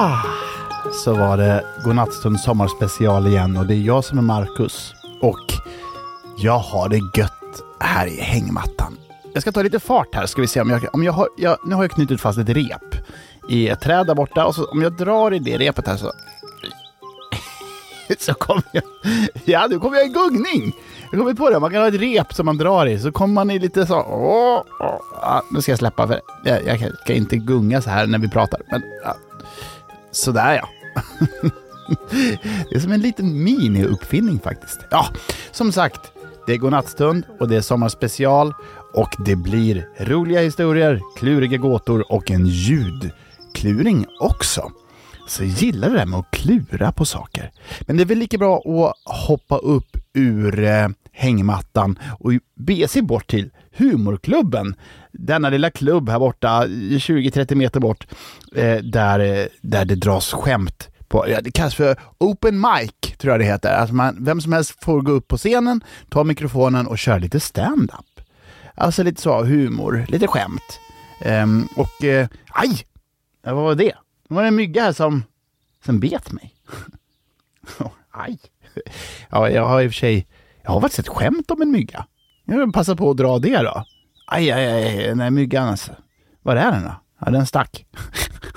Ah, så var det Godnattstund sommarspecial igen och det är jag som är Marcus. Och jag har det gött här i hängmattan. Jag ska ta lite fart här ska vi se om jag, om jag har, jag, nu har jag knutit fast ett rep i ett träd där borta och så om jag drar i det repet här så så kommer jag... Ja, nu kommer jag i gungning! Jag kommer på det, man kan ha ett rep som man drar i, så kommer man i lite så... Åh, åh, nu ska jag släppa, för jag, jag ska inte gunga så här när vi pratar. Men sådär ja. det är som en liten mini-uppfinning faktiskt. Ja, som sagt, det är godnattstund och det är sommarspecial och det blir roliga historier, kluriga gåtor och en ljudkluring också. Så jag gillar det där med att klura på saker. Men det är väl lika bra att hoppa upp ur eh, hängmattan och bege sig bort till Humorklubben. Denna lilla klubb här borta, 20-30 meter bort, eh, där, eh, där det dras skämt. På, ja, det kallas för open mic, tror jag det heter. Alltså man, vem som helst får gå upp på scenen, ta mikrofonen och köra lite stand-up. Alltså lite så humor, lite skämt. Um, och, uh, aj! Vad var det? Det var en mygga här som, som bet mig. aj! Ja, jag har i och för sig, jag har faktiskt ett skämt om en mygga. Jag passar passa på att dra det då. Aj, aj, aj, den där myggan alltså. Var är den då? Ja, den stack.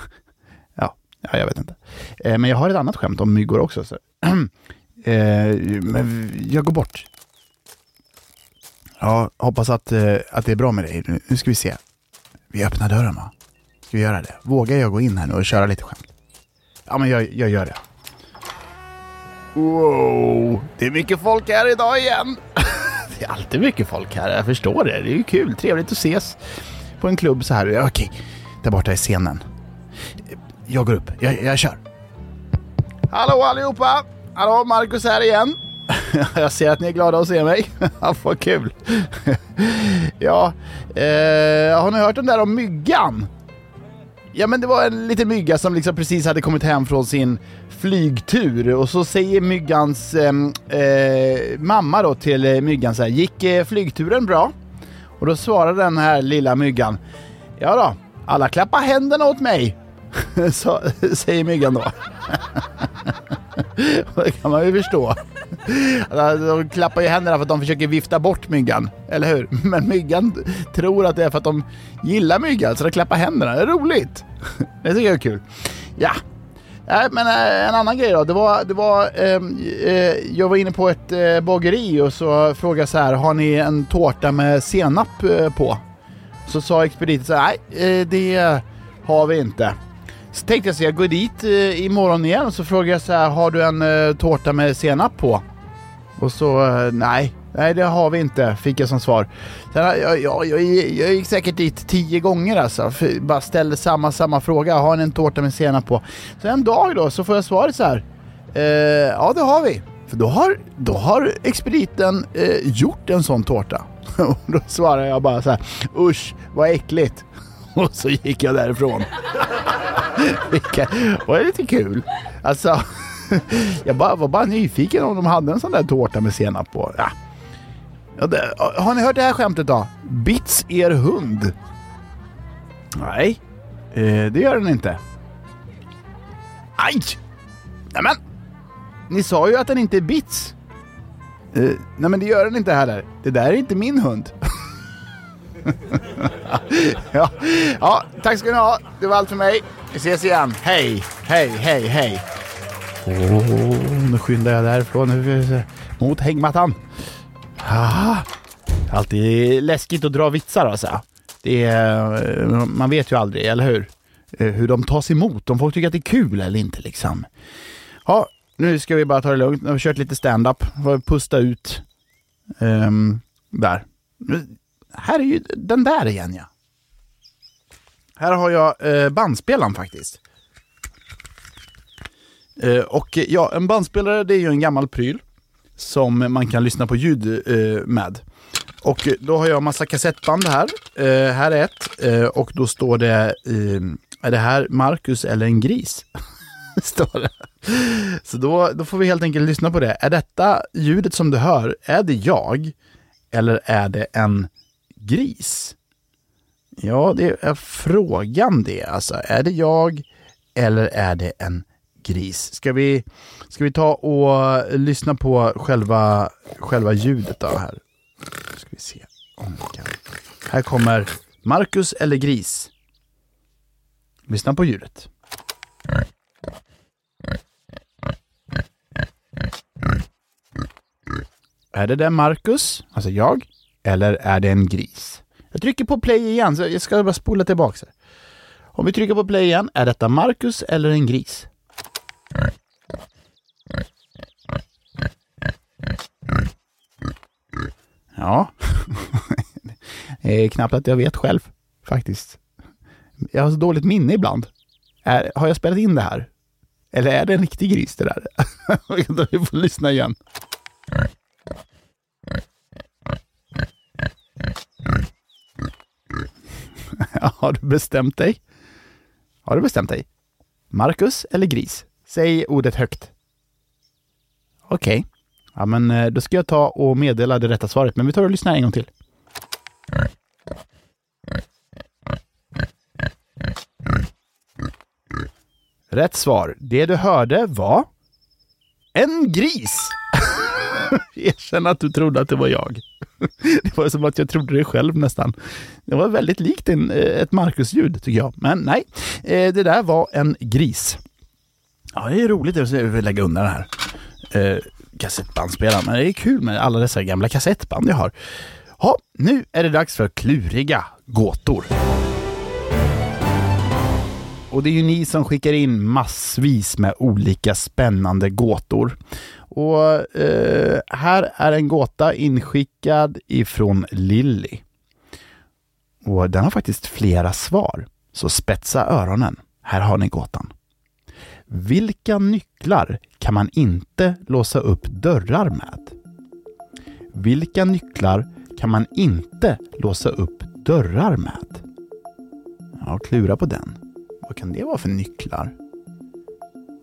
ja, ja, jag vet inte. Eh, men jag har ett annat skämt om myggor också. Så. eh, men jag går bort. Ja, hoppas att, eh, att det är bra med dig. Nu, nu ska vi se. Vi öppnar dörren va? Ska vi göra det? Vågar jag gå in här nu och köra lite skämt? Ja, men jag, jag gör det. Wow, det är mycket folk här idag igen. det är alltid mycket folk här, jag förstår det. Det är ju kul, trevligt att ses på en klubb så här. Okej, där borta är scenen. Jag går upp, jag, jag kör. Hallå allihopa! Hallå, Marcus här igen. jag ser att ni är glada att se mig. Vad kul. ja, eh, har ni hört den där om myggan? Ja men det var en liten mygga som liksom precis hade kommit hem från sin flygtur och så säger myggans eh, eh, mamma då till myggan så här, gick eh, flygturen bra? Och då svarar den här lilla myggan, ja då, alla klappar händerna åt mig. så säger myggan då. det kan man ju förstå. Alltså, de klappar ju händerna för att de försöker vifta bort myggan, eller hur? Men myggan tror att det är för att de gillar myggan, så de klappar händerna. Det är roligt. Det tycker jag är kul. Ja, men äh, en annan grej då. Det var, det var, ehm, eh, jag var inne på ett eh, bageri och så frågade jag så här, har ni en tårta med senap eh, på? Så sa expediten så här, nej det har vi inte. Så tänkte jag så jag går dit eh, imorgon igen och så frågar jag så här, har du en eh, tårta med senap på? Och så, eh, nej, nej det har vi inte, fick jag som svar. Sen, eh, jag, jag, jag, jag gick säkert dit tio gånger alltså, för, bara ställde samma, samma fråga, har ni en tårta med senap på? Så en dag då så får jag svaret så här, eh, ja det har vi. För då har, då har expediten eh, gjort en sån tårta. Och då svarar jag bara så här, usch vad äckligt. Och så gick jag därifrån. Vilka, det var lite kul. Alltså, jag bara, var bara nyfiken om de hade en sån där tårta med senap på. Ja. Ja, det, har ni hört det här skämtet då? Bits er hund? Nej, eh, det gör den inte. Aj! Nämen! Ni sa ju att den inte är bits. Eh, nej men det gör den inte heller. Det där är inte min hund. ja. ja, tack ska ni ha. Det var allt för mig. Vi ses igen. Hej, hej, hej, hej. Oh, nu skyndar jag därifrån mot hängmattan. Ah, alltid läskigt att dra vitsar alltså. Det är, eh, man vet ju aldrig, eller hur? Eh, hur de tas emot, om folk tycker att det är kul eller inte liksom. Ja, nu ska vi bara ta det lugnt. Nu har vi kört lite stand-up, pusta ut. Um, där. Här är ju den där igen ja. Här har jag eh, bandspelaren faktiskt. Eh, och eh, ja, en bandspelare det är ju en gammal pryl som man kan lyssna på ljud eh, med. Och eh, då har jag massa kassettband här. Eh, här är ett eh, och då står det, är det här Marcus eller en gris? står det. Så då, då får vi helt enkelt lyssna på det. Är detta ljudet som du hör, är det jag? Eller är det en gris? Ja, det är frågan det. Alltså, är det jag eller är det en gris? Ska vi, ska vi ta och lyssna på själva, själva ljudet då här? Ska vi se. om kan. Här kommer Marcus eller gris. Lyssna på ljudet. Är det den Marcus, alltså jag, eller är det en gris? Jag trycker på play igen, så jag ska bara spola tillbaka. Om vi trycker på play igen, är detta Marcus eller en gris? Ja, det är knappt att jag vet själv faktiskt. Jag har så dåligt minne ibland. Är, har jag spelat in det här? Eller är det en riktig gris det där? Vi får lyssna igen. Har du bestämt dig? Har du bestämt dig? Marcus eller gris? Säg ordet högt. Okej. Okay. Ja, men eh, då ska jag ta och meddela det rätta svaret, men vi tar och lyssnar en gång till. Rätt svar. Det du hörde var en gris. Erkänn att du trodde att det var jag. Det var som att jag trodde det själv nästan. Det var väldigt likt en, eh, ett Marcus-ljud tycker jag. Men nej, eh, det där var en gris. Ja, det är roligt att lägga undan den här eh, kassettbandspelaren. Men det är kul med alla dessa gamla kassettband jag har. Ja, nu är det dags för kluriga gåtor. Och det är ju ni som skickar in massvis med olika spännande gåtor. Och eh, här är en gåta inskickad ifrån Lilly. Och den har faktiskt flera svar. Så spetsa öronen. Här har ni gåtan. Vilka nycklar kan man inte låsa upp dörrar med? Vilka nycklar kan man inte låsa upp dörrar med? Ja, klura på den. Vad kan det vara för nycklar?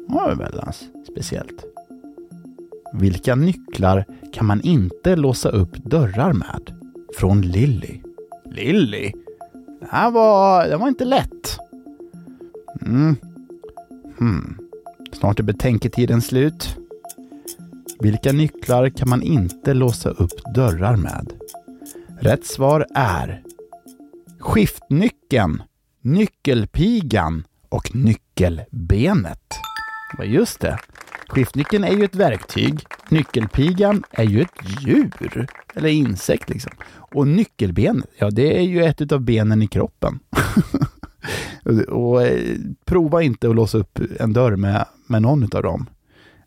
Ja, det är väldigt alltså, speciellt. Vilka nycklar kan man inte låsa upp dörrar med? Från Lilly. Lilly? Det här var, det var inte lätt. Mm. Hmm. Snart är betänketiden slut. Vilka nycklar kan man inte låsa upp dörrar med? Rätt svar är skiftnyckeln, nyckelpigan och nyckelbenet. Just det. Skiftnyckeln är ju ett verktyg. Nyckelpigan är ju ett djur. Eller insekt liksom. Och nyckelbenet, ja det är ju ett av benen i kroppen. och eh, prova inte att låsa upp en dörr med, med någon av dem.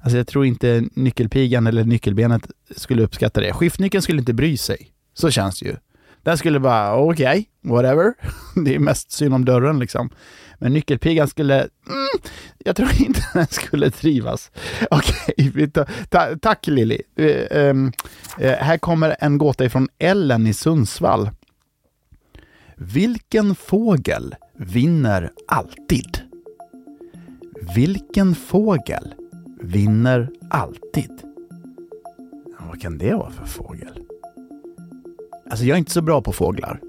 Alltså jag tror inte nyckelpigan eller nyckelbenet skulle uppskatta det. Skiftnyckeln skulle inte bry sig. Så känns det ju. Den skulle bara, okej, okay, whatever. Det är mest synd om dörren liksom. Men nyckelpigan skulle, mm, jag tror inte den skulle trivas. Okej, okay, ta, tack Lilly. Uh, um, uh, här kommer en gåta ifrån Ellen i Sundsvall. Vilken fågel vinner alltid? Vilken fågel vinner alltid? Vad kan det vara för fågel? Alltså jag är inte så bra på fåglar.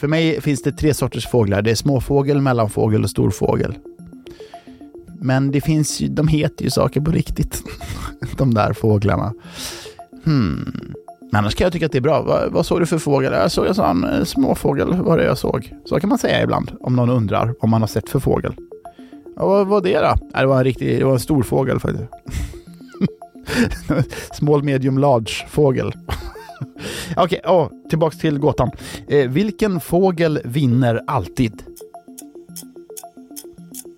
För mig finns det tre sorters fåglar. Det är småfågel, mellanfågel och storfågel. Men det finns ju, de heter ju saker på riktigt. de där fåglarna. Hmm. Men annars kan jag tycka att det är bra. Vad, vad såg du för fågel? Jag såg en sån eh, småfågel, var det jag såg. Så kan man säga ibland, om någon undrar om man har sett för fågel. Ja, vad var det då? Nej, det var en riktig, det var en stor fågel faktiskt. Small, medium, large fågel. Okej, okay, oh, tillbaks till gåtan. Eh, vilken fågel vinner alltid?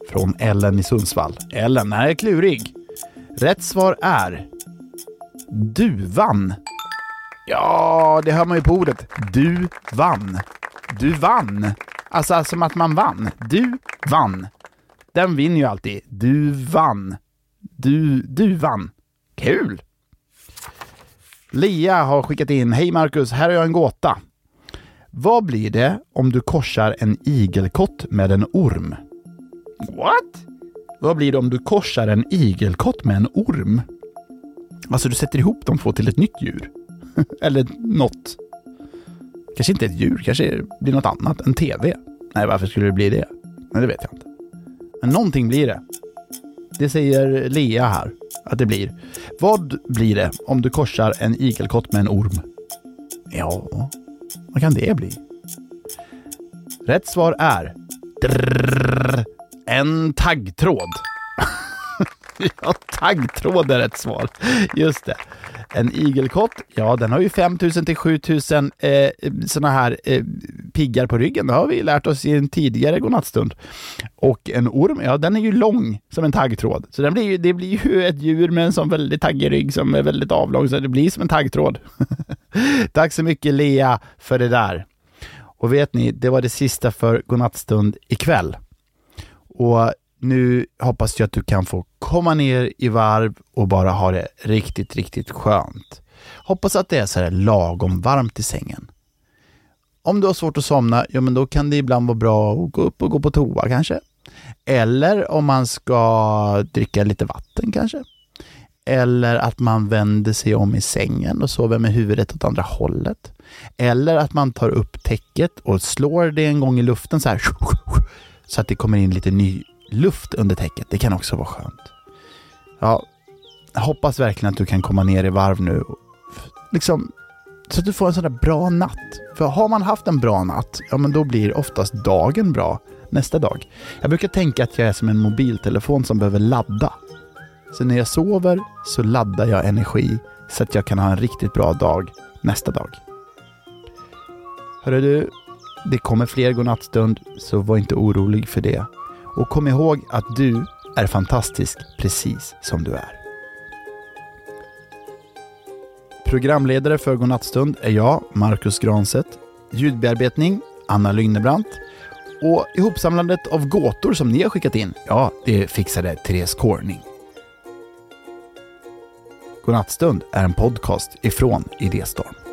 Från Ellen i Sundsvall. Ellen är klurig. Rätt svar är duvan. Ja, det hör man ju på ordet. Du vann. Du vann. Alltså, alltså som att man vann. Du vann. Den vinner ju alltid. Du vann. Du, du vann. Kul! Lia har skickat in, hej Marcus, här har jag en gåta. Vad blir det om du korsar en igelkott med en orm? What? Vad blir det om du korsar en igelkott med en orm? Alltså du sätter ihop de två till ett nytt djur. Eller något. Kanske inte ett djur, kanske blir något annat. En TV. Nej, varför skulle det bli det? Nej, det vet jag inte. Men någonting blir det. Det säger Lea här att det blir. Vad blir det om du korsar en igelkott med en orm? Ja, vad kan det bli? Rätt svar är drrr, en taggtråd. ja, taggtråd är rätt svar. Just det. En igelkott, ja den har ju 5000 till 7000 eh, sådana här eh, piggar på ryggen. Det har vi lärt oss i en tidigare godnattstund. Och en orm, ja den är ju lång som en taggtråd. Så den blir ju, det blir ju ett djur med en sån väldigt taggig rygg som är väldigt avlång, så det blir som en taggtråd. Tack så mycket Lea för det där. Och vet ni, det var det sista för godnattstund ikväll. Och nu hoppas jag att du kan få komma ner i varv och bara ha det riktigt, riktigt skönt. Hoppas att det är så här lagom varmt i sängen. Om du har svårt att somna, ja men då kan det ibland vara bra att gå upp och gå på toa kanske. Eller om man ska dricka lite vatten kanske. Eller att man vänder sig om i sängen och sover med huvudet åt andra hållet. Eller att man tar upp täcket och slår det en gång i luften så här så att det kommer in lite ny luft under täcket. Det kan också vara skönt. Ja, jag hoppas verkligen att du kan komma ner i varv nu. Liksom, så att du får en sån där bra natt. För har man haft en bra natt, ja men då blir oftast dagen bra nästa dag. Jag brukar tänka att jag är som en mobiltelefon som behöver ladda. Så när jag sover så laddar jag energi så att jag kan ha en riktigt bra dag nästa dag. Hörru du, det kommer fler godnattstund, så var inte orolig för det. Och kom ihåg att du är fantastisk precis som du är. Programledare för Godnattstund är jag, Marcus Granset. Ljudbearbetning, Anna Lygnebrant. Och ihopsamlandet av gåtor som ni har skickat in, ja, det fixade Therese Corning. Godnattstund är en podcast ifrån Idéstorm.